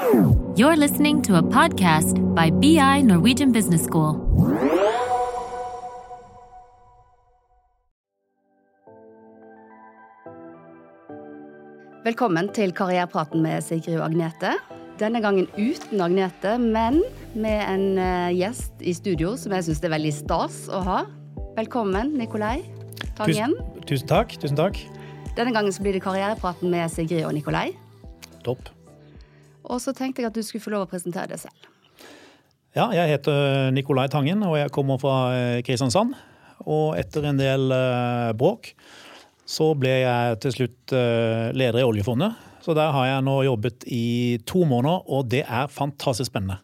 You're listening to a podcast by BI Norwegian Business School. Velkommen til Karrierepraten med Sigrid og Agnete. Denne gangen uten Agnete, men med en eh, gjest i studio som jeg syns er veldig stas å ha. Velkommen, Nikolai Tangen. Tusen, tusen takk. tusen takk. Denne gangen så blir det Karrierepraten med Sigrid og Nikolai. Topp. Og så tenkte jeg at du skulle få lov å presentere deg selv. Ja, jeg heter Nikolai Tangen, og jeg kommer fra eh, Kristiansand. Og etter en del uh, bråk så ble jeg til slutt uh, leder i oljefondet. Så der har jeg nå jobbet i to måneder, og det er fantastisk spennende.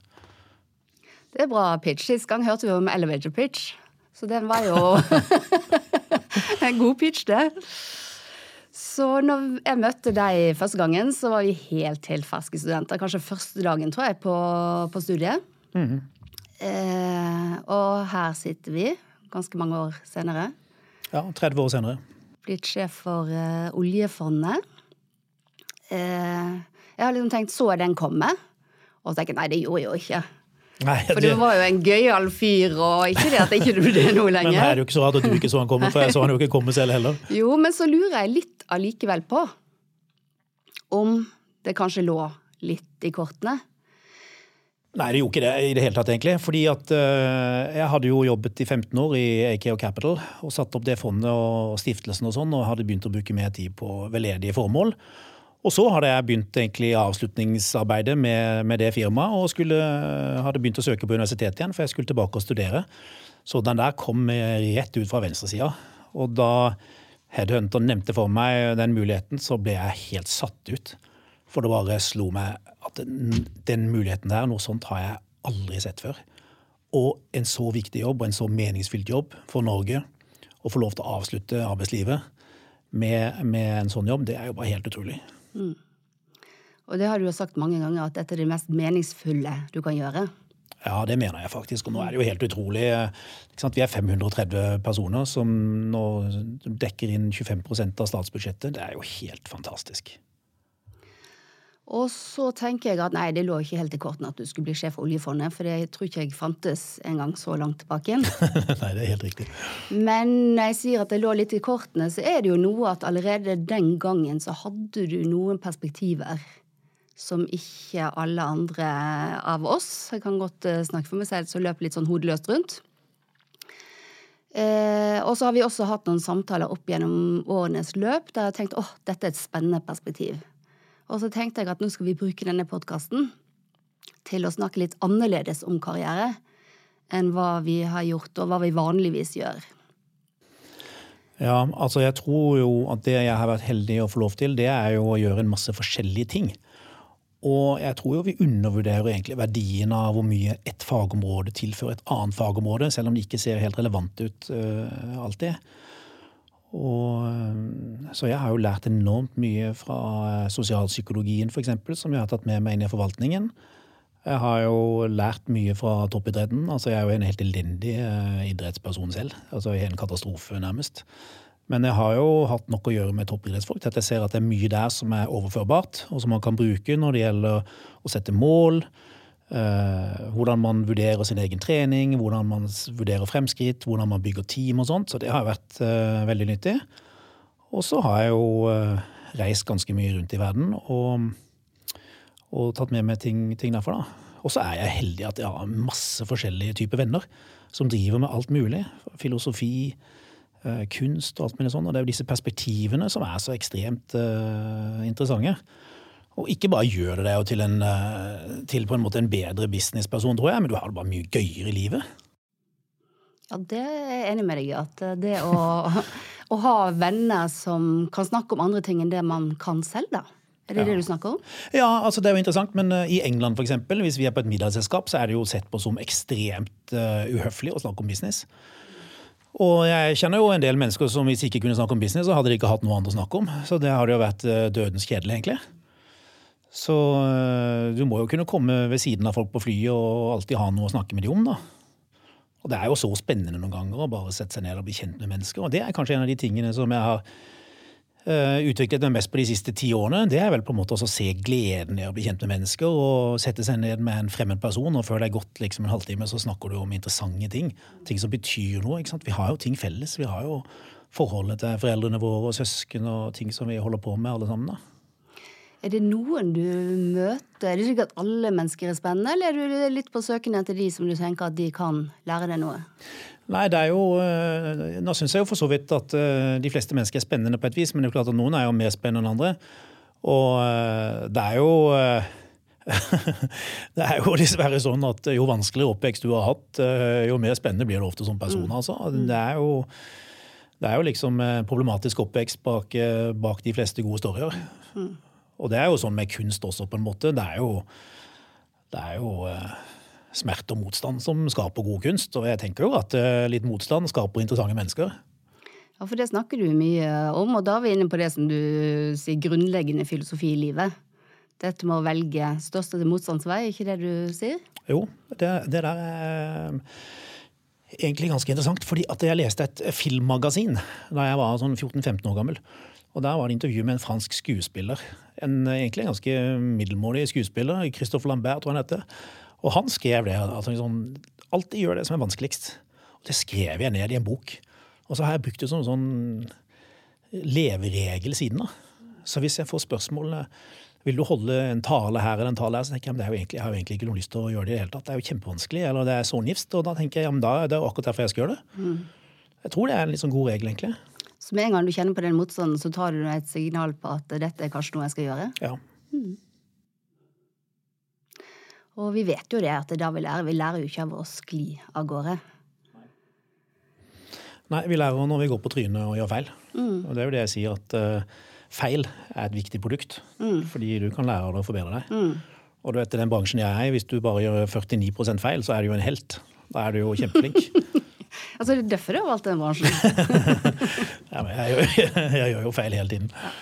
Det er bra pitch. Sist gang hørte vi om elevator pitch, så den var jo en god pitch, det. Så når jeg møtte deg første gangen, så var vi helt, helt ferske studenter. Kanskje første dagen, tror jeg, på, på studiet. Mm. Eh, og her sitter vi, ganske mange år senere. Ja, 30 år senere. Blitt sjef for eh, oljefondet. Eh, jeg har liksom tenkt, så den komme? Og så tenker jeg nei, det gjorde jeg jo ikke. Nei, for du var jo en gøyal fyr, og ikke det at ikke du det nå lenger. Men det er jo ikke så rart at du ikke så han komme, for jeg så han jo ikke komme selv heller. Jo, men så lurer jeg litt allikevel på om det kanskje lå litt i kortene. Nei, det gjorde ikke det i det hele tatt, egentlig. Fordi at uh, jeg hadde jo jobbet i 15 år i AKO Capital og satt opp det fondet og stiftelsen og sånn, og hadde begynt å bruke mer tid på veldedige formål. Og så hadde jeg begynt egentlig avslutningsarbeidet med, med det firmaet og skulle, hadde begynt å søke på universitetet igjen, for jeg skulle tilbake og studere. Så den der kom rett ut fra venstresida. Og da Headhunter nevnte for meg den muligheten, så ble jeg helt satt ut. For det bare slo meg at den, muligheten der, noe sånt har jeg aldri sett før. Og en så viktig jobb og en så meningsfylt jobb for Norge, å få lov til å avslutte arbeidslivet med, med en sånn jobb, det er jo bare helt utrolig. Mm. Og det har du jo sagt mange ganger, at dette er det mest meningsfulle du kan gjøre. Ja, det mener jeg faktisk. Og nå er det jo helt utrolig. Vi er 530 personer som nå dekker inn 25% av statsbudsjettet. Det er jo helt fantastisk. Og så tenker jeg at nei, det lå ikke helt i kortene at du skulle bli sjef for oljefondet, for jeg tror ikke jeg fantes engang så langt tilbake. nei, det er helt riktig. Men når jeg sier at det lå litt i kortene, så er det jo noe at allerede den gangen så hadde du noen perspektiver som ikke alle andre av oss, jeg kan godt eh, snakke for meg selv, så løper litt sånn hodeløst rundt. Eh, og så har vi også hatt noen samtaler opp gjennom årenes løp der jeg har tenkt åh, dette er et spennende perspektiv. Og så tenkte jeg at nå skal vi bruke denne podkasten til å snakke litt annerledes om karriere enn hva vi har gjort, og hva vi vanligvis gjør. Ja, altså jeg tror jo at det jeg har vært heldig å få lov til, det er jo å gjøre en masse forskjellige ting. Og jeg tror jo vi undervurderer egentlig verdien av hvor mye ett fagområde tilfører et annet fagområde, selv om det ikke ser helt relevant ut uh, alltid. Og, eh, så jeg har jo lært enormt mye fra eh, sosialpsykologien f.eks., som jeg har tatt med meg inn i forvaltningen. Jeg har jo lært mye fra toppidretten. altså Jeg er jo en helt elendig eh, idrettsperson selv. altså En katastrofe, nærmest. Men jeg har jo hatt nok å gjøre med toppidrettsfolk til at jeg ser at det er mye der som er overførbart, og som man kan bruke når det gjelder å sette mål, Uh, hvordan man vurderer sin egen trening, hvordan man vurderer fremskritt, hvordan man bygger team og sånt. Så det har vært uh, veldig nyttig. Og så har jeg jo uh, reist ganske mye rundt i verden og, og tatt med meg ting, ting derfra. Og så er jeg heldig at jeg har masse forskjellige typer venner som driver med alt mulig. Filosofi, kunst og alt mulig sånt. Og det er jo disse perspektivene som er så ekstremt interessante. Og ikke bare gjør det deg til, en, eh, til på en måte en bedre businessperson, tror jeg, men du har det bare mye gøyere i livet. Ja, det er jeg enig med deg i. At det å, å, ha venner som kan snakke om andre ting enn det man kan selv, da. Er det ja. det du snakker om? Ja, altså det er jo interessant, men uh, i England for eksempel, hvis vi er på et middagsselskap, så er det jo sett på som ekstremt uh, uhøflig å snakke om business. Og jeg kjenner jo en del mennesker som hvis de ikke kunne snakke om business, så hadde de ikke hatt noe annet å snakke om. Så det har jo vært dødens kjedelig, egentlig. Så eh, du må jo kunne komme ved siden av folk på flyet og alltid ha noe å snakke med dem om, da. Og det er jo så spennende noen ganger å bare sette seg ned og bli kjent med mennesker. Og det er kanskje en av de tingene som jeg har uh, utviklet meg mest på de siste ti årene, det er vel på en måte å se gleden i å bli kjent med mennesker og sette seg ned med en fremmed person, og før det er gått liksom en halvtime, så snakker du om interessante ting. Ting som betyr noe. ikke sant? Vi har jo ting felles. Vi har jo forholdet til foreldrene våre og søsken og ting som vi holder på med alle sammen. da. Er det noen du møter? Er det ikke at alle mennesker er spennende, eller er du litt på søken etter de som du tenker at de kan lære deg noe? Nei, det er jo eh, Nå syns jeg jo for så vidt at eh, de fleste mennesker er spennende på et vis, men det er jo klart at noen er jo mer spennende enn andre. Og eh, det er jo det er jo dessverre sånn at jo vanskeligere oppvekst du har hatt, jo mer spennende blir det ofte som person. Altså. Det, er jo, det er jo liksom problematisk oppvekst bak, bak de fleste gode storyer. Og det er jo sånn med kunst også, på en måte. Det er jo, det er jo smerte og motstand som skaper god kunst. Og jeg tenker jo at eh, litt motstand skaper interessante mennesker. Ja, for det snakker du mye om, og da er vi inne på det som du sier grunnleggende filosofi i livet. Dette med å velge største motstandsvei, er ikke det du sier? Jo, det, det der er egentlig ganske interessant. fordi at jeg leste et filmmagasin da jeg var sånn 14-15 år gammel. Og Der var det intervju med en fransk skuespiller. En egentlig ganske middelmådig skuespiller. Christopher Lambert, tror jeg han heter. Og han skrev det. Altså, sånn, alltid gjør det som er vanskeligst. Og det skrev jeg ned i en bok. Og så har jeg brukt det som sånn leveregel siden. da. Så hvis jeg får spørsmål vil du holde en tale her eller en tale her, så tenker jeg at jeg, jeg har jo egentlig ikke noe lyst til å gjøre det i det hele tatt. Det er jo kjempevanskelig, eller det er sånifst. Og da tenker jeg ja, det er akkurat derfor jeg skal gjøre det. Mm. Jeg tror det er en litt sånn god regel, egentlig. Så med en gang du kjenner på den motstanden, så tar du et signal på at dette er kanskje noe jeg skal gjøre? Ja. Mm. Og vi vet jo det at det er da vi lærer. Vi lærer jo ikke av å skli av gårde. Nei, vi lærer når vi går på trynet og gjør feil. Mm. Og det er jo det jeg sier, at uh, feil er et viktig produkt. Mm. Fordi du kan lære deg å forbedre deg. Mm. Og du vet, i den bransjen jeg er i, hvis du bare gjør 49% feil, så er du jo en helt. Da er du jo kjempeflink. altså, det er derfor du har valgt den bransjen? ja, men jeg gjør, jeg, jeg gjør, jo feil hele tiden. Ja.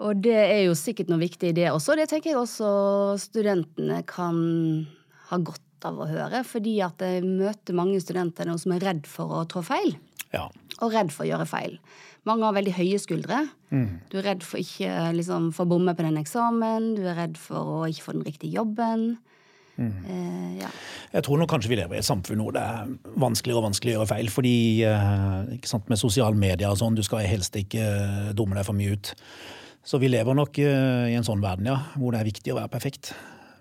Og det er jo sikkert noe viktig i det også. Det tenker jeg også studentene kan ha godt av å høre. Fordi at jeg møter mange studenter nå som er redd for å trå feil. Ja. Og redd for å gjøre feil. Mange har veldig høye skuldre. Mm. Du er redd for ikke liksom, for å bomme på den eksamen. Du er redd for å ikke få den riktige jobben. Mm. Eh, ja. Jeg tror nok kanskje vi lever i et samfunn hvor det er vanskeligere og vanskeligere å gjøre feil. Fordi ikke sant, med sosiale medier og sånn, du skal helst ikke dumme deg for mye ut. Så vi lever nok eh, i en sånn verden, ja, hvor det er viktig å være perfekt.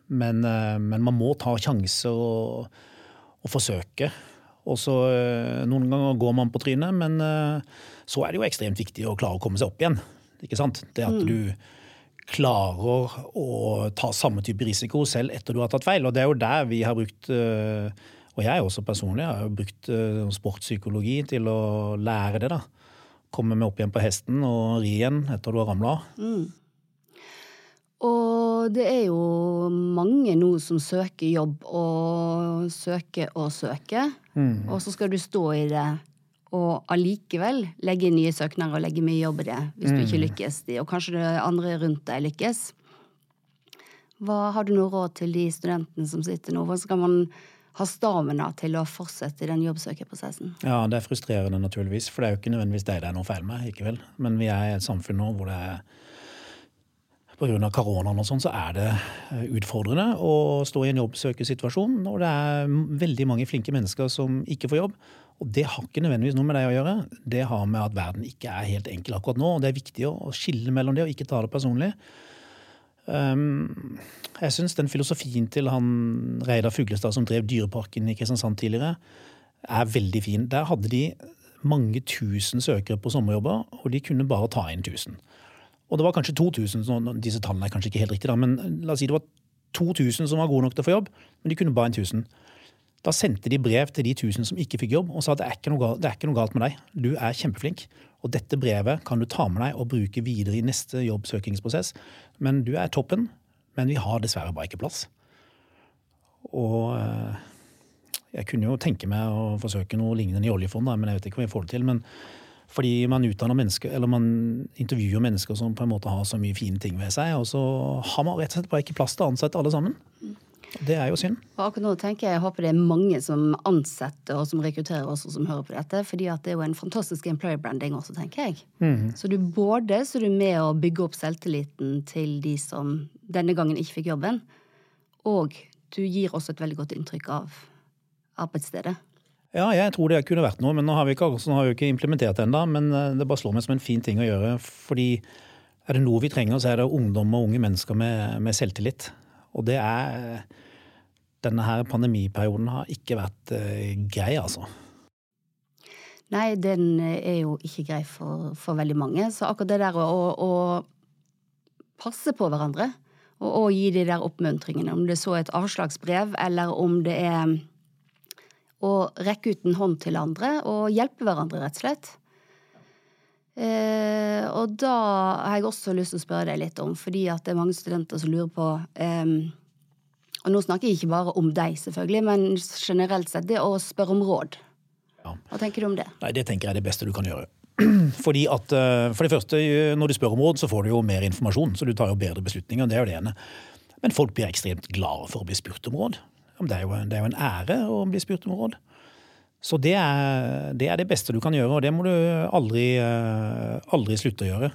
Men, eh, men man må ta sjanser og, og forsøke. Og så eh, Noen ganger går man på trynet, men så er det jo ekstremt viktig å klare å komme seg opp igjen. Ikke sant? Det at mm. du klarer å ta samme type risiko selv etter du har tatt feil. Og det er jo der vi har brukt og jeg også personlig har brukt sportspsykologi til å lære det. da komme meg opp igjen på hesten og ri igjen etter du har ramla av. Mm. Og det er jo mange nå som søker jobb og søker og søker. Mm. Og så skal du stå i det og allikevel legge inn nye søknader og legge mye jobb i det hvis mm. du ikke lykkes. Og kanskje det andre rundt deg lykkes. Hva Har du noe råd til de studentene som sitter nå? Hvordan skal man ha stamina til å fortsette i den jobbsøkerprosessen. Ja, det er frustrerende naturligvis, for det er jo ikke nødvendigvis deg det er noe feil med. ikke vel? Men vi er i et samfunn nå hvor det er Pga. koronaen og sånn, så er det eh, utfordrende å stå i en jobbsøkersituasjon når det er veldig mange flinke mennesker som ikke får jobb. Og det har ikke nødvendigvis noe med deg å gjøre. Det har med at verden ikke er helt enkel akkurat nå. og Det er viktig å skille mellom det og ikke ta det personlig. Um, jeg syns den filosofien til han Reidar Fuglestad som drev Dyreparken i Kristiansand tidligere, er veldig fin. Der hadde de mange tusen søkere på sommerjobber, og de kunne bare ta inn 1000. Og det var kanskje 2000, disse tallene er kanskje ikke helt riktige, men la oss si det var 2000 som var gode nok til å få jobb, men de kunne bare inn 1000. Da sendte de brev til de 1000 som ikke fikk jobb, og sa at det er ikke noe galt, det er ikke noe galt med deg. Du er kjempeflink. Og dette brevet kan du ta med deg og bruke videre i neste jobbsøkingsprosess. Men du er toppen, men vi har dessverre bare ikke plass. Og eh, jeg kunne jo tenke meg å forsøke noe lignende i oljefondet, men jeg vet ikke om jeg får det til. Men fordi man utdanner mennesker, eller man intervjuer mennesker som på en måte har så mye fine ting ved seg, og så har man rett og slett bare ikke plass til å ansette alle sammen. Det er jo synd. Og akkurat nå tenker jeg, jeg håper det er mange som ansetter og som rekrutterer også som hører på dette, fordi at det er jo en fantastisk employer branding også, tenker jeg. Så du både så du er med å bygge opp selvtilliten til de som denne gangen ikke fikk jobben, og du gir også et veldig godt inntrykk av arbeidsstedet. Ja, jeg tror det kunne vært noe, men nå har vi ikke, har vi ikke implementert det ennå. Men eh, det bare slår meg som en fin ting å gjøre. Fordi er det noe vi trenger, så er det ungdom og unge mennesker med, med selvtillit. Og det er Denne her pandemiperioden har ikke vært uh, grei, altså. Nei, den er jo ikke grei for, for veldig mange. Så akkurat det der å, å passe på hverandre og, og, gi de der oppmuntringene, om det så er et avslagsbrev eller om det er å rekke ut en hånd til andre og hjelpe hverandre, rett og slett. Eh, og da har jeg også lyst til å spørre deg litt om, fordi at det er mange studenter som lurer på eh, Og nå snakker jeg ikke bare om deg, selvfølgelig, men generelt sett det å spørre om råd. Ja. Hva tenker du om det? Nei, Det tenker jeg er det beste du kan gjøre. Fordi at, eh, For det første, når du spør om råd, så får du jo mer informasjon, så du tar jo bedre beslutninger. Det er jo det ene. Men folk blir ekstremt glade for å bli spurt om råd. Det er jo, det er jo en ære å bli spurt om råd. Så det er, det er, det beste du kan gjøre, og det må du aldri, eh, aldri slutte å gjøre.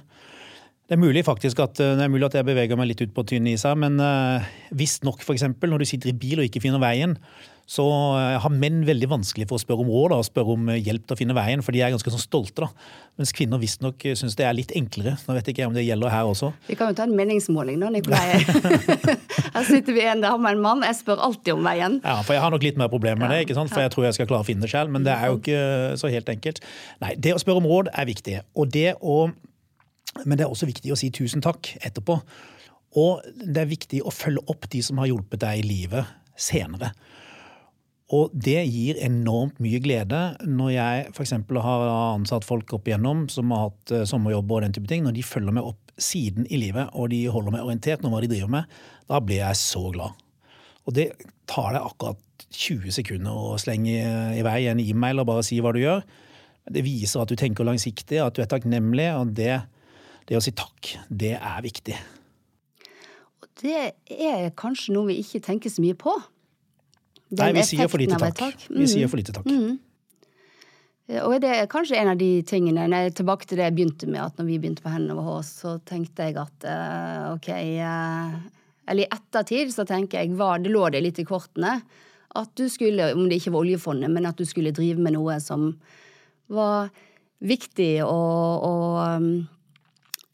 Det er mulig faktisk at, det er mulig at jeg beveger meg litt ut på tynn is her, men uh, visstnok f.eks. når du sitter i bil og ikke finner veien, så uh, har menn veldig vanskelig for å spørre om råd og spørre om hjelp til å finne veien, for de er ganske sånn stolte. da. Mens kvinner visstnok syns det er litt enklere. Nå vet jeg ikke om det gjelder her også. Vi kan jo ta en meningsmåling da, Nikolai. her sitter vi en dame og en mann. Jeg spør alltid om veien. Ja, for jeg har nok litt mer problemer med det, ikke sant? for jeg tror jeg skal klare å finne det selv, men det er jo ikke så helt enkelt. Nei, det å spørre om råd er viktig. Og det å men det er også viktig å si tusen takk etterpå. Og det er viktig å følge opp de som har hjulpet deg i livet senere. Og det gir enormt mye glede når jeg f.eks. har ansatt folk opp igjennom som har hatt eh, sommerjobb og den type ting. Når de følger meg opp siden i livet og de holder meg orientert om hva de driver med, da blir jeg så glad. Og det tar deg akkurat 20 sekunder å slenge i vei en e-mail og bare si hva du gjør. Det viser at du tenker langsiktig, at du er takknemlig, og det det å si takk, det er viktig. Og det er kanskje noe vi ikke tenker så mye på. Nei, vi sier for lite takk. takk. Mm. Vi sier for lite takk. Mm. Og det er kanskje en av de tingene nei, Tilbake til det jeg begynte med, at når vi begynte på Hendene over Hås, så tenkte jeg at uh, ok uh, Eller i ettertid så tenker jeg hva, det lå det litt i kortene at du skulle, om det ikke var oljefondet, men at du skulle drive med noe som var viktig og, og um,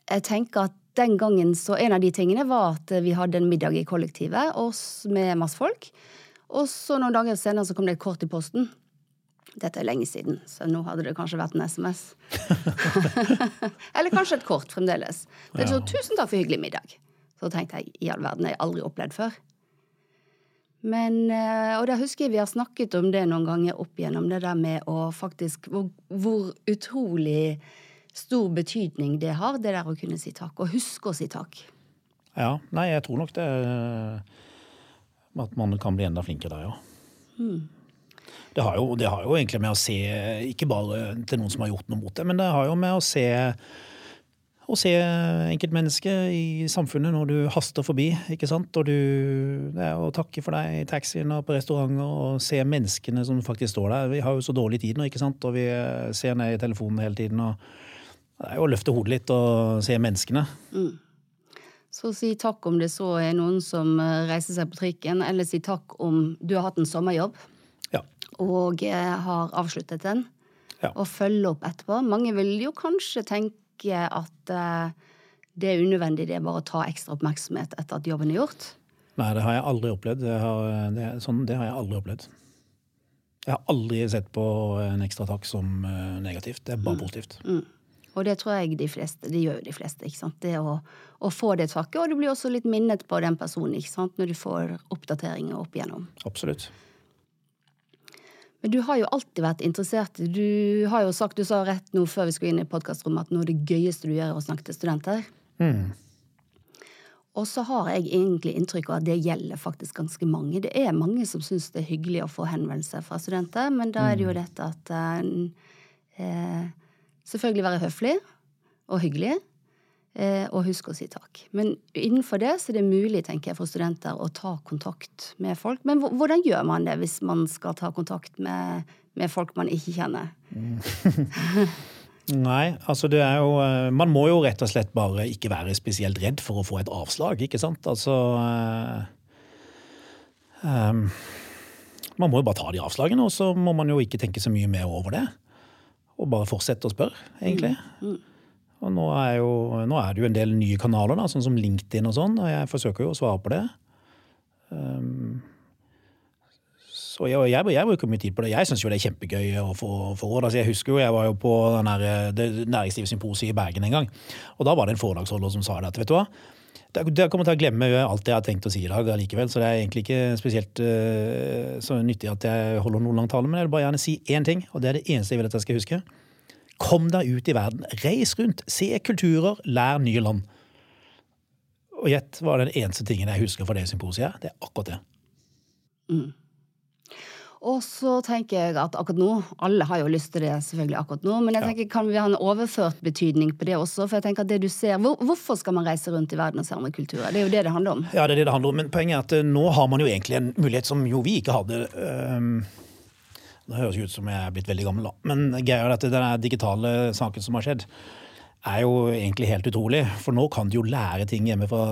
jeg tenker at den gangen så En av de tingene var at vi hadde en middag i kollektivet oss med masse folk. Og så noen dager senere så kom det et kort i posten. Dette er lenge siden, så nå hadde det kanskje vært en SMS. Eller kanskje et kort fremdeles. Det er så, 'Tusen takk for hyggelig middag'. Så tenkte jeg i all verden, jeg har aldri opplevd før. Men, eh, Og da husker jeg vi har snakket om det noen ganger opp igjennom, det der med å faktisk Hvor, hvor utrolig stor betydning det har, det der å kunne si takk. Og huske å si takk. Ja. Nei, jeg tror nok det At man kan bli enda flinkere der, ja. Mm. Det, har jo, det har jo egentlig med å se, ikke bare til noen som har gjort noe mot det, men det har jo med å se å se enkeltmennesket i samfunnet når du haster forbi. ikke sant? Og du, det er å takke for deg i taxien og på restauranter og se menneskene som faktisk står der. Vi har jo så dårlig tid nå, ikke sant? og vi ser ned i telefonen hele tiden. og det er jo å løfte hodet litt og se menneskene. Mm. Så si takk om det så er noen som eh, reiser seg på trikken, eller si takk om du har hatt en sommerjobb ja. og eh, har avsluttet den, ja. og følge opp etterpå. Mange vil jo kanskje tenke at uh, det er unødvendig, det er bare å ta ekstra oppmerksomhet etter at jobben er gjort. Nei, det har jeg aldri opplevd. Det har, det, sånn, det har jeg aldri opplevd. Jeg har aldri sett på en ekstra takk som negativt. Det er bare mm. positivt. Mm. Og det tror jeg de fleste, det gjør jo de fleste. ikke sant? Det å, å få det taket. Og du blir også litt minnet på den personen ikke sant? når du får oppdateringer opp igjennom. Absolutt. Men du har jo alltid vært interessert Du har jo sagt, du sa rett nå før vi skulle inn i podkastrommet, at noe av det gøyeste du gjør, er å snakke til studenter. Mm. Og så har jeg egentlig inntrykk av at det gjelder faktisk ganske mange. Det er mange som syns det er hyggelig å få henvendelser fra studenter, men da er det jo mm. dette at eh, Selvfølgelig være høflig og hyggelig. Eh, og husk å si takk. Men innenfor det så er det mulig tenker jeg, for studenter å ta kontakt med folk. Men hvordan gjør man det hvis man skal ta kontakt med, med folk man ikke kjenner? Nei, altså det er jo eh, Man må jo rett og slett bare ikke være spesielt redd for å få et avslag, ikke sant? Altså um, Man må jo bare ta de avslagene, og så må man jo ikke tenke så mye mer over det. Og bare fortsette å spørre, egentlig. Mm. Mm. Og nå er, jo, nå er, det jo en del nye kanaler, da, sånn som LinkedIn og sånn, og jeg forsøker jo å svare på det. Um, så jeg, jeg, jeg, bruker mye tid på det. Jeg syns jo det er kjempegøy å få, få råd. Altså, jeg husker jo jeg var jo på næringslivssymposiet i Bergen en gang. Og da var det en foredragsholder som sa det at vet du hva, jeg kommer til å glemme alt jeg har tenkt å si i dag allikevel, så det er egentlig ikke spesielt uh, så nyttig at jeg holder noen lang tale, men jeg vil bare gjerne si én ting, og det er det eneste jeg vil at jeg skal huske. Kom deg ut i verden. Reis rundt. Se kulturer. Lær nye land. Og gjett hva den eneste tingen jeg husker fra det symposiet. Det er akkurat det. Mm. Og så tenker jeg at akkurat nå Alle har jo lyst til det selvfølgelig akkurat nå, men jeg tenker, kan vi ha en overført betydning på det også? For jeg tenker at det du ser, hvor, Hvorfor skal man reise rundt i verden og se andre kulturer? Det er jo det det handler om. Ja, det er det det handler om. Men poenget er at eh, nå har man jo egentlig en mulighet som jo vi ikke hadde. Um det høres ut som jeg er blitt veldig gammel, da. Men greia er at det den digitale saken som har skjedd, er jo egentlig helt utrolig. For nå kan du jo lære ting hjemme fra,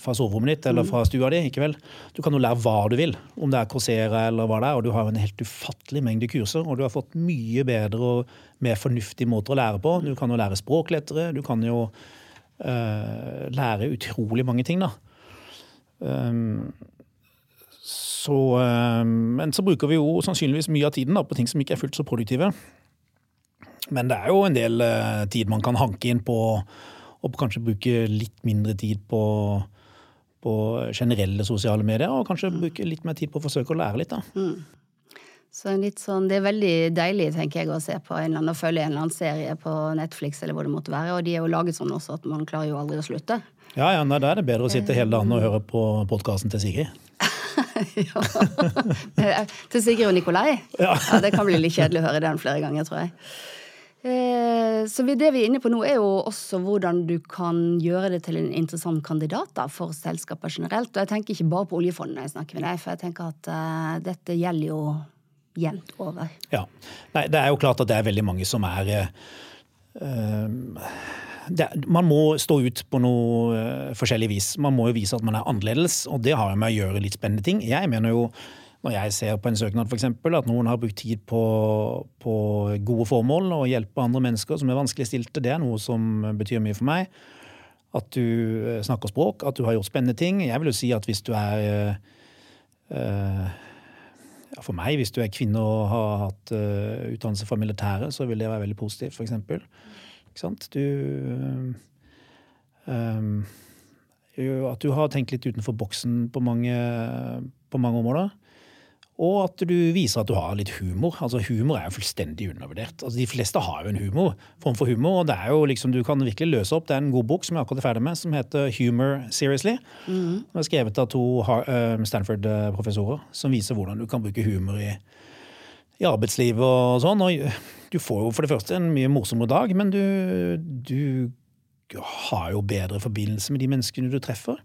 fra soverommet ditt eller fra stua di. ikke vel? Du kan jo lære hva du vil, om det er Coursera eller hva det er. Og du har en helt ufattelig mengde kurser, og du har fått mye bedre og mer fornuftige måter å lære på. Du kan jo lære språk lettere. Du kan jo uh, lære utrolig mange ting, da. Um, så, um, men så bruker vi jo sannsynligvis mye av tiden da, på ting som ikke er fullt så produktive. Men det er jo en del uh, tid man kan hanke inn på og kanskje bruke litt mindre tid på, på generelle sosiale medier, og kanskje mm. bruke litt mer tid på å forsøke å lære litt. da. Mm. Så sånn, Det er veldig deilig tenker jeg, å se på en eller annen, følge en eller annen serie på Netflix, eller hvor det måtte være, og de er jo laget sånn også at man klarer jo aldri å slutte. Ja, ja, Da er det bedre å sitte hele dagen og høre på podkasten til Sigrid. ja. Til Sigrid og Nikolai? Ja. ja. Det kan bli litt kjedelig å høre den flere ganger, tror jeg. Eh, så det vi er inne på nå, er jo også hvordan du kan gjøre det til en interessant kandidat da, for selskaper generelt. Og jeg tenker ikke bare på oljefondet når jeg snakker med deg, for jeg tenker at uh, dette gjelder jo jevnt over. Ja. Nei, det er jo klart at det er veldig mange som er uh, det, Man må stå ut på noe uh, forskjellig vis. Man må jo vise at man er annerledes, og det har med å gjøre litt spennende ting. Jeg mener jo når jeg ser på en søknad f.eks. at noen har brukt tid på, på, gode formål og hjelpe andre mennesker som er vanskeligstilte, det er noe som betyr mye for meg. At du eh, snakker språk, at du har gjort spennende ting. Jeg vil jo si at hvis du er uh, ja, For meg, hvis du er kvinne og har hatt uh, utdannelse fra militæret, så vil det være veldig positivt, f.eks. Ikke sant? Du um, At du har tenkt litt utenfor boksen på mange, på mange områder. Og at du viser at du har litt humor. Altså Humor er jo fullstendig undervurdert. Altså De fleste har jo en humor, form for humor. og det er jo liksom, Du kan virkelig løse opp. Det er en god bok som jeg akkurat er ferdig med, som heter Humor Seriously. Mm. Den er skrevet av to eh, Stanford-professorer som viser hvordan du kan bruke humor i, i arbeidslivet og sånn. Og du får jo for det første en mye morsommere dag, men du, du har jo bedre forbindelse med de menneskene du treffer.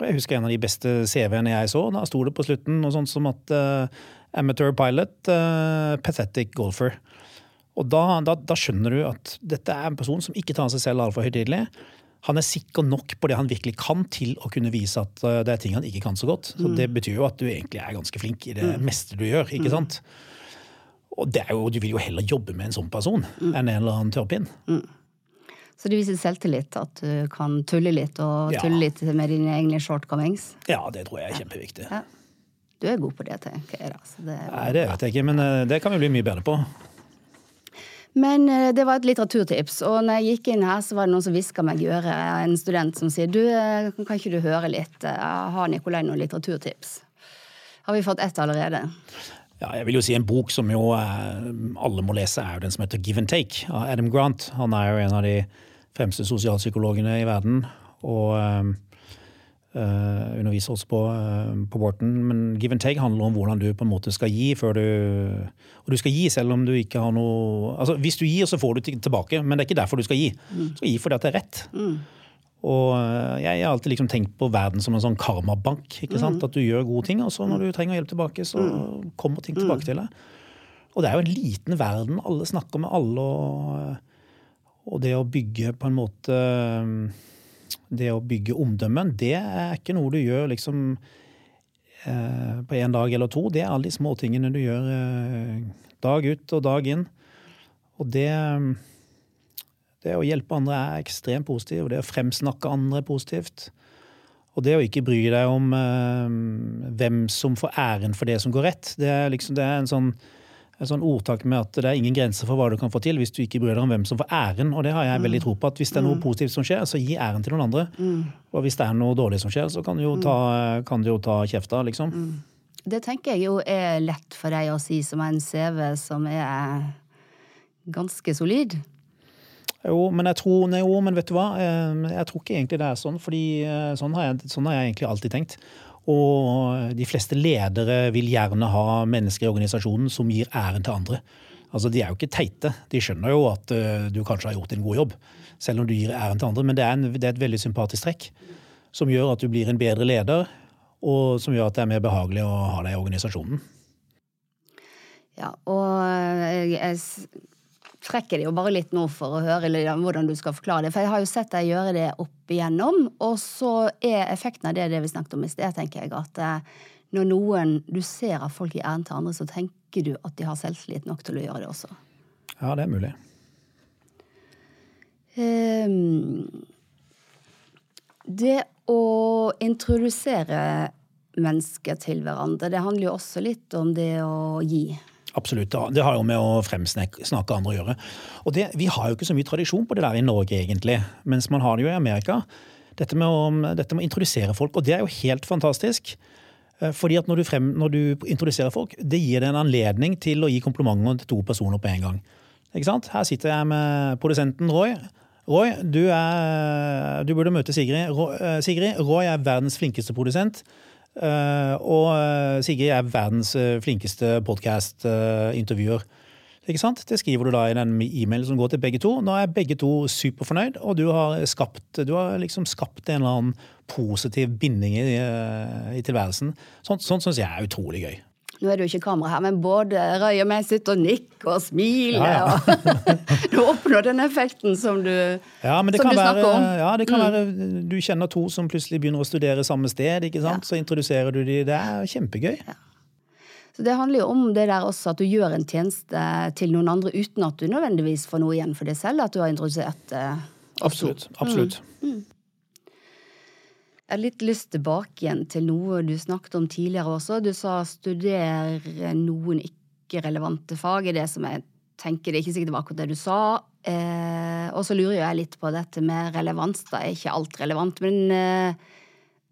Jeg husker en av de beste CV-ene jeg så. Da sto det på slutten noe sånt som at uh, amateur pilot, uh, pathetic golfer. Og da, da, da, skjønner du at dette er en person som ikke tar seg selv altfor høytidelig. Han er sikker nok på det han virkelig kan, til å kunne vise at uh, det er ting han ikke kan så godt. Så mm. Det betyr jo at du egentlig er ganske flink i det mm. meste du gjør. ikke mm. sant? Og jo, du vil jo heller jobbe med en sånn person mm. enn en eller annen tørrpinn. Så det viser selvtillit at du kan tulle litt, og ja. tulle litt med dine egne shortcomings? Ja, det tror jeg er kjempeviktig. Ja. Du er god på det, tenker jeg. Altså. Det Nei, det vet jeg ikke, men eh, det kan vi bli mye bedre på. Men eh, det var et litteraturtips, og når jeg gikk inn her, så var det noen som hviska meg i øret, en student som sier du, eh, kan ikke du høre litt, har Nikolai noen litteraturtips? Har vi fått ett allerede? Ja, jeg vil jo si En bok som jo alle må lese, er jo den som heter Give and Take av Adam Grant. Han er jo en av de fremste sosialpsykologene i verden. Og Uh, underviser også på, uh, på Borten. Men give and take handler om hvordan du på en måte skal gi før du Og du skal gi selv om du ikke har noe Altså Hvis du gir, så får du tilbake, men det er ikke derfor du skal gi. Du skal gi fordi at det er rett. Mm. Og uh, jeg har alltid liksom tenkt på verden som en sånn karmabank. ikke sant? At du gjør gode ting, og så når du trenger hjelp tilbake, så kommer ting tilbake til deg. Og det er jo en liten verden. Alle snakker med alle. Og, og det å bygge på en måte det å bygge omdømmen, det er ikke noe du gjør liksom eh, på en dag eller to. Det er alle de småtingene du gjør eh, dag ut og dag inn. Og det Det å hjelpe andre er ekstremt positivt, og det å fremsnakke andre er positivt. Og det å ikke bry deg om eh, hvem som får æren for det som går rett, det er liksom det er en sånn et sånn ordtak med at det er ingen grenser for hva du kan få til hvis du ikke bryr deg om hvem som får æren. Og det har jeg veldig tro på. at Hvis det er noe positivt som skjer, så gi æren til noen andre. Og hvis det er noe dårlig som skjer, så kan du jo ta, kan du jo ta kjefta, liksom. Det tenker jeg jo er lett for deg å si som en CV som er ganske solid. Jo, men jeg tror, nei, jo, men vet du hva? Jeg tror ikke egentlig det er sånn, fordi sånn har jeg, sånn har jeg egentlig alltid tenkt. Og de fleste ledere vil gjerne ha mennesker i organisasjonen som gir æren til andre. Altså, De er jo ikke teite. De skjønner jo at uh, du kanskje har gjort en god jobb, selv om du gir æren til andre. Men det er, en, det er, et veldig sympatisk trekk som gjør at du blir en bedre leder, og som gjør at det er mer behagelig å ha deg i organisasjonen. Ja, og jeg, jeg trekker det jo bare litt nå for å høre hvordan du skal forklare det. For jeg har jo sett deg gjøre det opp igjennom, og så er effekten av det det vi snakket om i sted, tenker jeg, at eh, når noen du ser av folk i æren til andre, så tenker du at de har selvtillit nok til å gjøre det også. Ja, det er mulig. Um, det å introdusere mennesker til hverandre, det handler jo også litt om det å gi. Absolutt. Det har jo med å fremsnakke andre å gjøre. Og det, Vi har jo ikke så mye tradisjon på det der i Norge, egentlig, mens man har det jo i Amerika. Dette med, å, dette med å introdusere folk, og det er jo helt fantastisk. Eh, fordi at når du, frem, når du, introduserer folk, det gir deg en anledning til å gi komplimenter til to personer på en gang. Ikke sant? Her sitter jeg med produsenten Roy. Roy, du, er, du burde møte Sigrid. Roy, eh, Sigrid. Roy er verdens flinkeste produsent. Eh, og eh, Sigrid er verdens eh, flinkeste podkast-intervjuer. Det skriver du da i den e-mailen som går til begge to. Nå er begge to superfornøyd, og du har skapt, du har liksom skapt en eller annen positiv binding i, i tilværelsen. Sånt, sånt syns jeg er utrolig gøy. Nå er det jo ikke kamera her, men både Røy og meg sitter og nikker og smiler. Ja, ja. og Du oppnår den effekten som du, ja, som du snakker om. Ja, det kan mm. være du kjenner to som plutselig begynner å studere samme sted. ikke sant? Så introduserer du de. Det er kjempegøy. Så Det handler jo om det der også at du gjør en tjeneste til noen andre uten at du nødvendigvis får noe igjen for det selv. At du har introdusert eh, Absolutt. absolutt. Mm. Mm. Jeg har litt lyst tilbake igjen til noe du snakket om tidligere også. Du sa studere noen ikke-relevante fag. i det som jeg tenker Det er ikke sikkert det var akkurat det du sa. Eh, og så lurer jeg litt på dette med relevans. Da er ikke alt relevant. Men eh,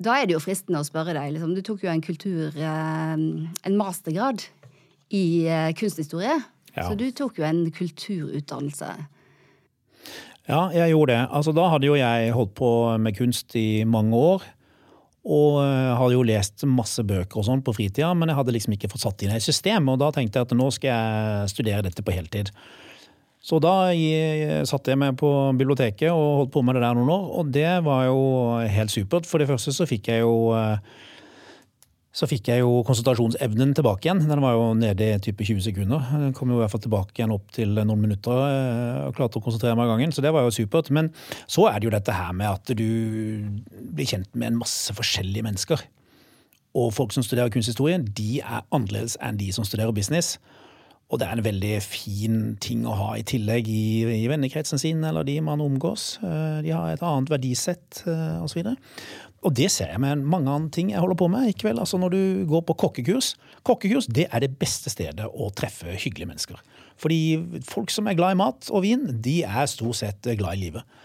da er det jo fristende å spørre deg. Liksom. Du tok jo en kultur eh, En mastergrad i eh, kunsthistorie. Ja. Så du tok jo en kulturutdannelse. Ja, jeg gjorde det. Altså, da hadde jo jeg holdt på med kunst i mange år. Og eh, hadde jo lest masse bøker og sånn på fritida, men jeg hadde liksom ikke fått satt inn et system. Og da tenkte jeg at nå skal jeg studere dette på heltid. Så da satte jeg meg på biblioteket og holdt på med det der noen år, og det var jo helt supert. For det første så fikk jeg jo eh, så fikk jeg jo konsentrasjonsevnen tilbake igjen. Den var jo nede i type 20 sekunder. Den kom jo i hvert fall tilbake igjen opp til noen minutter eh, og klarte å konsentrere meg av gangen. Så det var jo supert. Men så er det jo dette her med at du blir kjent med en masse forskjellige mennesker. Og folk som studerer kunsthistorie, de er annerledes enn de som studerer business. Og det er en veldig fin ting å ha i tillegg i, i vennekretsen sin eller de man omgås. Eh, de har et annet verdisett eh, osv. Og det ser jeg med mange andre ting jeg holder på med i kveld. Altså når du går på kokkekurs. Kokkekurs det er det beste stedet å treffe hyggelige mennesker. Fordi folk som er glad i mat og vin, de er stort sett glad i livet.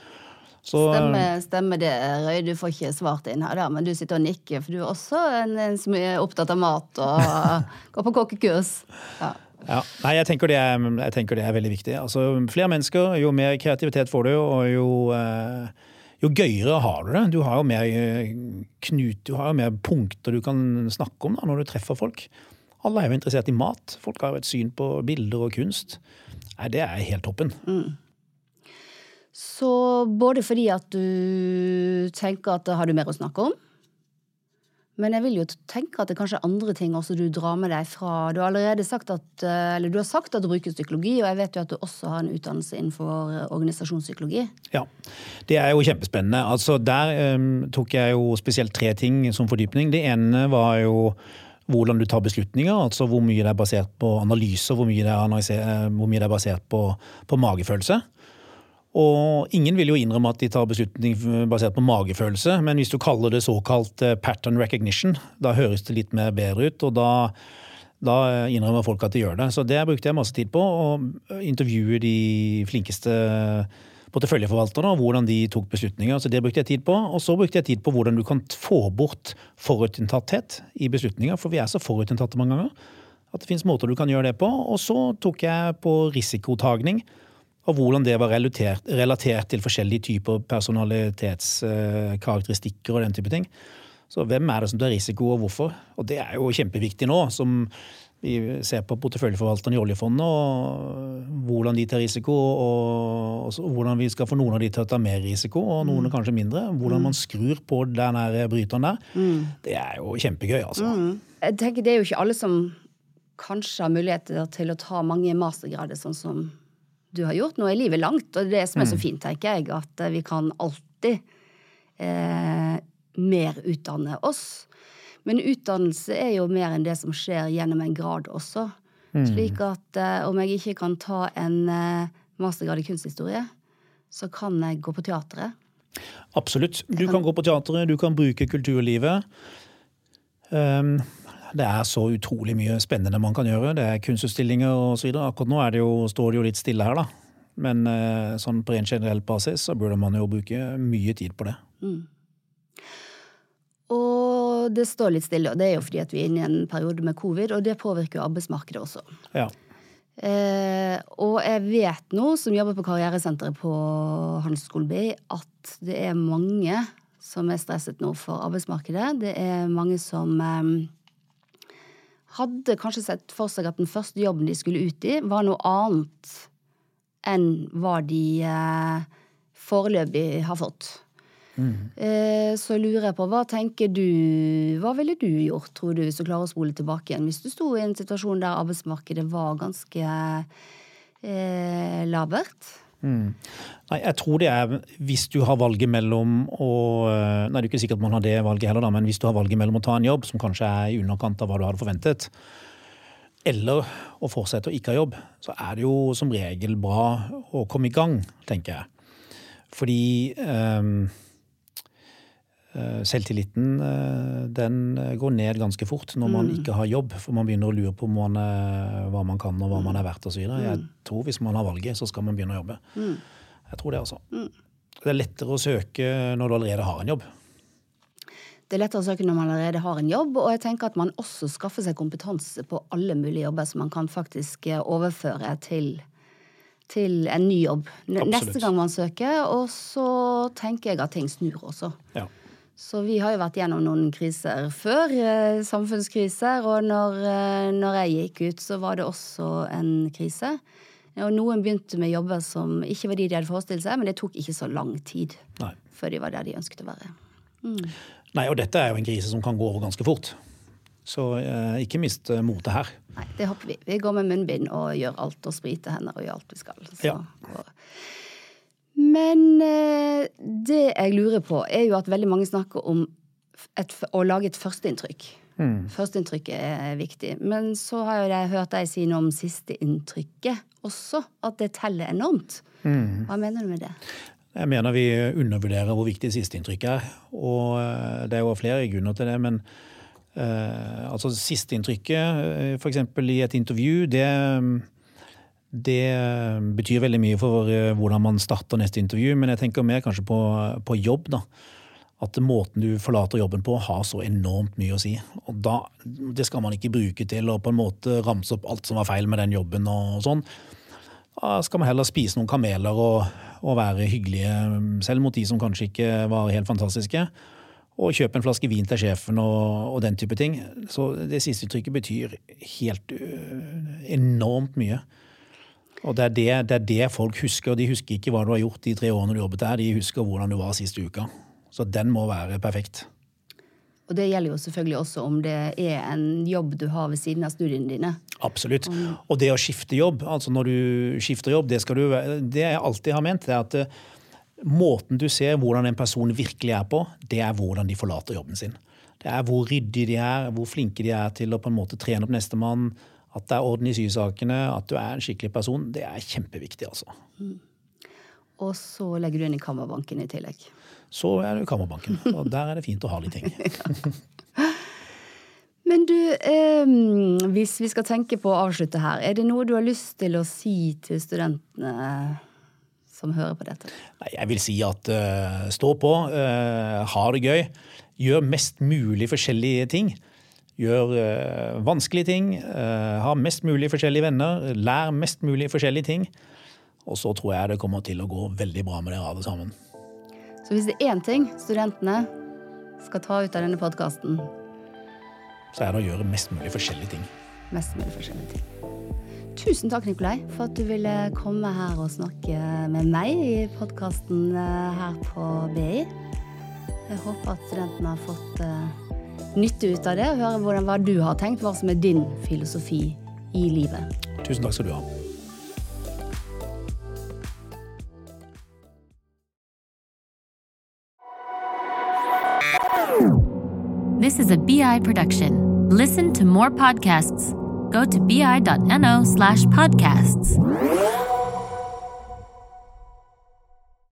Så, stemmer, stemmer, det, Røy. Du får ikke svart inn her, da, men du sitter og nikker. For du er også en, en som er opptatt av mat og går på kokkekurs. Ja. Ja, nei, jeg tenker, er, jeg tenker, det er, veldig viktig. Altså, flere mennesker, jo mer kreativitet får du, og jo, eh, jo gøyere har du det. Du har jo mer eh, knut, du har jo mer punkter du kan snakke om da, når du treffer folk. Alle er jo interessert i mat. Folk har jo et syn på bilder og kunst. Nei, Det er helt toppen. Så både fordi at du tenker at har du mer å snakke om, men jeg vil jo tenke at det kanskje er andre ting også du drar med deg fra Du har allerede sagt at, eh, eller du har sagt at du bruker psykologi, og jeg vet jo at du også har en utdannelse innenfor eh, organisasjonspsykologi. Ja, Det er jo kjempespennende. Altså, Der um, tok jeg jo spesielt tre ting som fordypning. Det ene var jo hvordan du tar beslutninger. altså Hvor mye det er basert på analyser, hvor mye det er, hvor mye det er basert på, på magefølelse. Og ingen vil jo innrømme at de tar beslutning basert på magefølelse, men hvis du kaller det såkalt eh, pattern recognition, da høres det litt mer bedre ut, og da, da innrømmer folk at de gjør det. Så det brukte jeg masse tid på, å intervjue de flinkeste porteføljeforvalterne og hvordan de tok beslutninger. Så det brukte jeg tid på. Og så brukte jeg tid på hvordan du kan få bort forutinntatthet i beslutninger, for vi er så forutinntatte mange ganger. At det finnes måter du kan gjøre det på. Og så tok jeg på risikotagning og hvordan det var relatert, relatert til forskjellige typer personalitetskarakteristikker og den type ting. Så hvem er det som tar risiko, og hvorfor? Og det er jo kjempeviktig nå, som vi ser på porteføljeforvalterne i oljefondet, og hvordan de tar risiko, og, hvordan vi skal få noen av de til å ta mer risiko, og noen mm. kanskje mindre. Hvordan man skrur på den bryteren der. Mm. Det er jo kjempegøy, altså. Mm. Jeg tenker Det er jo ikke alle som kanskje har muligheter til å ta mange mastergrader, sånn som du har gjort. Nå er livet langt, og det som er så mm. fint, tenker jeg, at vi kan alltid eh, mer utdanne oss. Men utdannelse er jo mer enn det som skjer gjennom en grad også. Mm. Slik at eh, om jeg ikke kan ta en eh, mastergrad i kunsthistorie, så kan jeg gå på teatret. Absolutt. Du kan, kan gå på teatret, du kan bruke kulturlivet. Um, det er så utrolig mye spennende man kan gjøre. Det er kunstutstillinger osv. Akkurat nå det jo, står det jo litt stille her, da. Men eh, sånn på en generell basis så burde man jo bruke mye tid på det. Mm. Og det står litt stille, og det er jo fordi at vi er inne i en periode med covid, og det påvirker jo arbeidsmarkedet også. Ja. Eh, og jeg vet nå, som jobber på karrieresenteret på Handelshøyskolen BI, at det er mange som er stresset nå for arbeidsmarkedet. Det er mange som eh, hadde kanskje sett for seg at den første jobben de skulle ut i, var noe annet enn hva de eh, foreløpig har fått. Mm. Eh, så lurer jeg på, hva tenker du Hva ville du gjort, tror du, hvis du klarer å spole tilbake igjen? Hvis du sto i en situasjon der arbeidsmarkedet var ganske eh, labert? Mm. Nei, jeg tror det er hvis du har valget mellom å Nei, det er ikke sikkert man har det valget heller, da, men hvis du har valget mellom å ta en jobb som kanskje er i underkant av hva du hadde forventet, eller å fortsette å ikke ha jobb, så er det jo som regel bra å komme i gang, tenker jeg. Fordi um, Eh, selvtilliten eh, den eh, går ned ganske fort når man mm. ikke har jobb. For man begynner å lure på man, hva man kan og hva man er verdt osv. Jeg mm. tror hvis man har valget, så skal man begynne å jobbe. Mm. Jeg tror det, altså. Det er lettere å søke når du allerede har en jobb. Det er lettere å søke når man allerede har en jobb, og jeg tenker at man også skaffer seg kompetanse på alle mulige jobber som man kan faktisk overføre til, til en ny jobb Absolutt. neste gang man søker. Og så tenker jeg at ting snur også. Ja. Så vi har jo vært gjennom noen kriser før, eh, samfunnskriser. Og når, eh, når, jeg gikk ut, så var det også en krise. Og noen begynte med jobber som ikke var de de hadde forestilt seg, men det tok ikke så lang tid Nei. før de var der de ønsket å være. Mm. Nei, og dette er jo en krise som kan gå over ganske fort. Så eh, ikke mist eh, motet her. Nei, det håper vi. Vi går med munnbind og gjør alt og spriter hender og gjør alt vi skal. Så, ja. og, men eh, det jeg lurer på, er jo at veldig mange snakker om et, å lage et førsteinntrykk. Mm. Førsteinntrykket er viktig. Men så har jeg hørt deg si noe om sisteinntrykket også. At det teller enormt. Mm. Hva mener du med det? Jeg mener vi undervurderer hvor viktig sisteinntrykket er. Og eh, det er jo flere grunner til det. men uh, altså Sisteinntrykket, f.eks. i et intervju, det det eh, betyr veldig mye for eh, hvordan man starter neste intervju, men jeg tenker mer kanskje på, på jobb. da. At måten du forlater jobben på har så enormt mye å si. Og da, Det skal man ikke bruke til å på en måte ramse opp alt som var feil med den jobben. og sånn. Da skal man heller spise noen kameler og, og være hyggelige, selv mot de som kanskje ikke var helt fantastiske. Og kjøpe en flaske vin til sjefen og, og den type ting. Så det siste uttrykket betyr helt øh, enormt mye. Og det er det, det er det, folk husker. og De husker ikke hva du har gjort de tre årene du jobbet der, de husker hvordan du var siste uka. Så den må være perfekt. Og det gjelder jo selvfølgelig også om det er en jobb du har ved siden av studiene dine. Absolutt. Og det å skifte jobb, altså når du skifter jobb, det, skal du, det jeg alltid har ment, det er at eh, måten du ser hvordan en person virkelig er på, det er hvordan de forlater jobben sin. Det er hvor ryddige de er, hvor flinke de er til å på en måte trene opp nestemann. At det er orden i sysakene, at du er en skikkelig person. Det er kjempeviktig, altså. Mm. Og så legger du inn i kammerbanken i tillegg så er det Kammerbanken. Og der er det fint å ha litt ting. Men du, eh, hvis vi skal tenke på å avslutte her, er det noe du har lyst til å si til studentene som hører på dette? Jeg vil si at uh, stå på, uh, ha det gøy. Gjør mest mulig forskjellige ting. Gjør uh, vanskelige ting. ha mest mulig forskjellige venner. Lær mest mulig forskjellige ting. Og så tror jeg det kommer til å gå veldig bra med dere alle sammen. Så hvis det er én ting studentene skal ta ut av denne podkasten Så er det å gjøre mest mulig forskjellige ting. Mest mulig forskjellige ting. Tusen takk, Nikolai, for at du ville komme her og snakke med meg i podkasten eh, her på BI. Jeg håper at studentene har fått nytte ut av det, og høre hvordan, hva du har tenkt, hva som er din filosofi i livet. Tusen takk skal du ha. This is a BI production. Listen to more podcasts. Go to bi.no slash podcasts.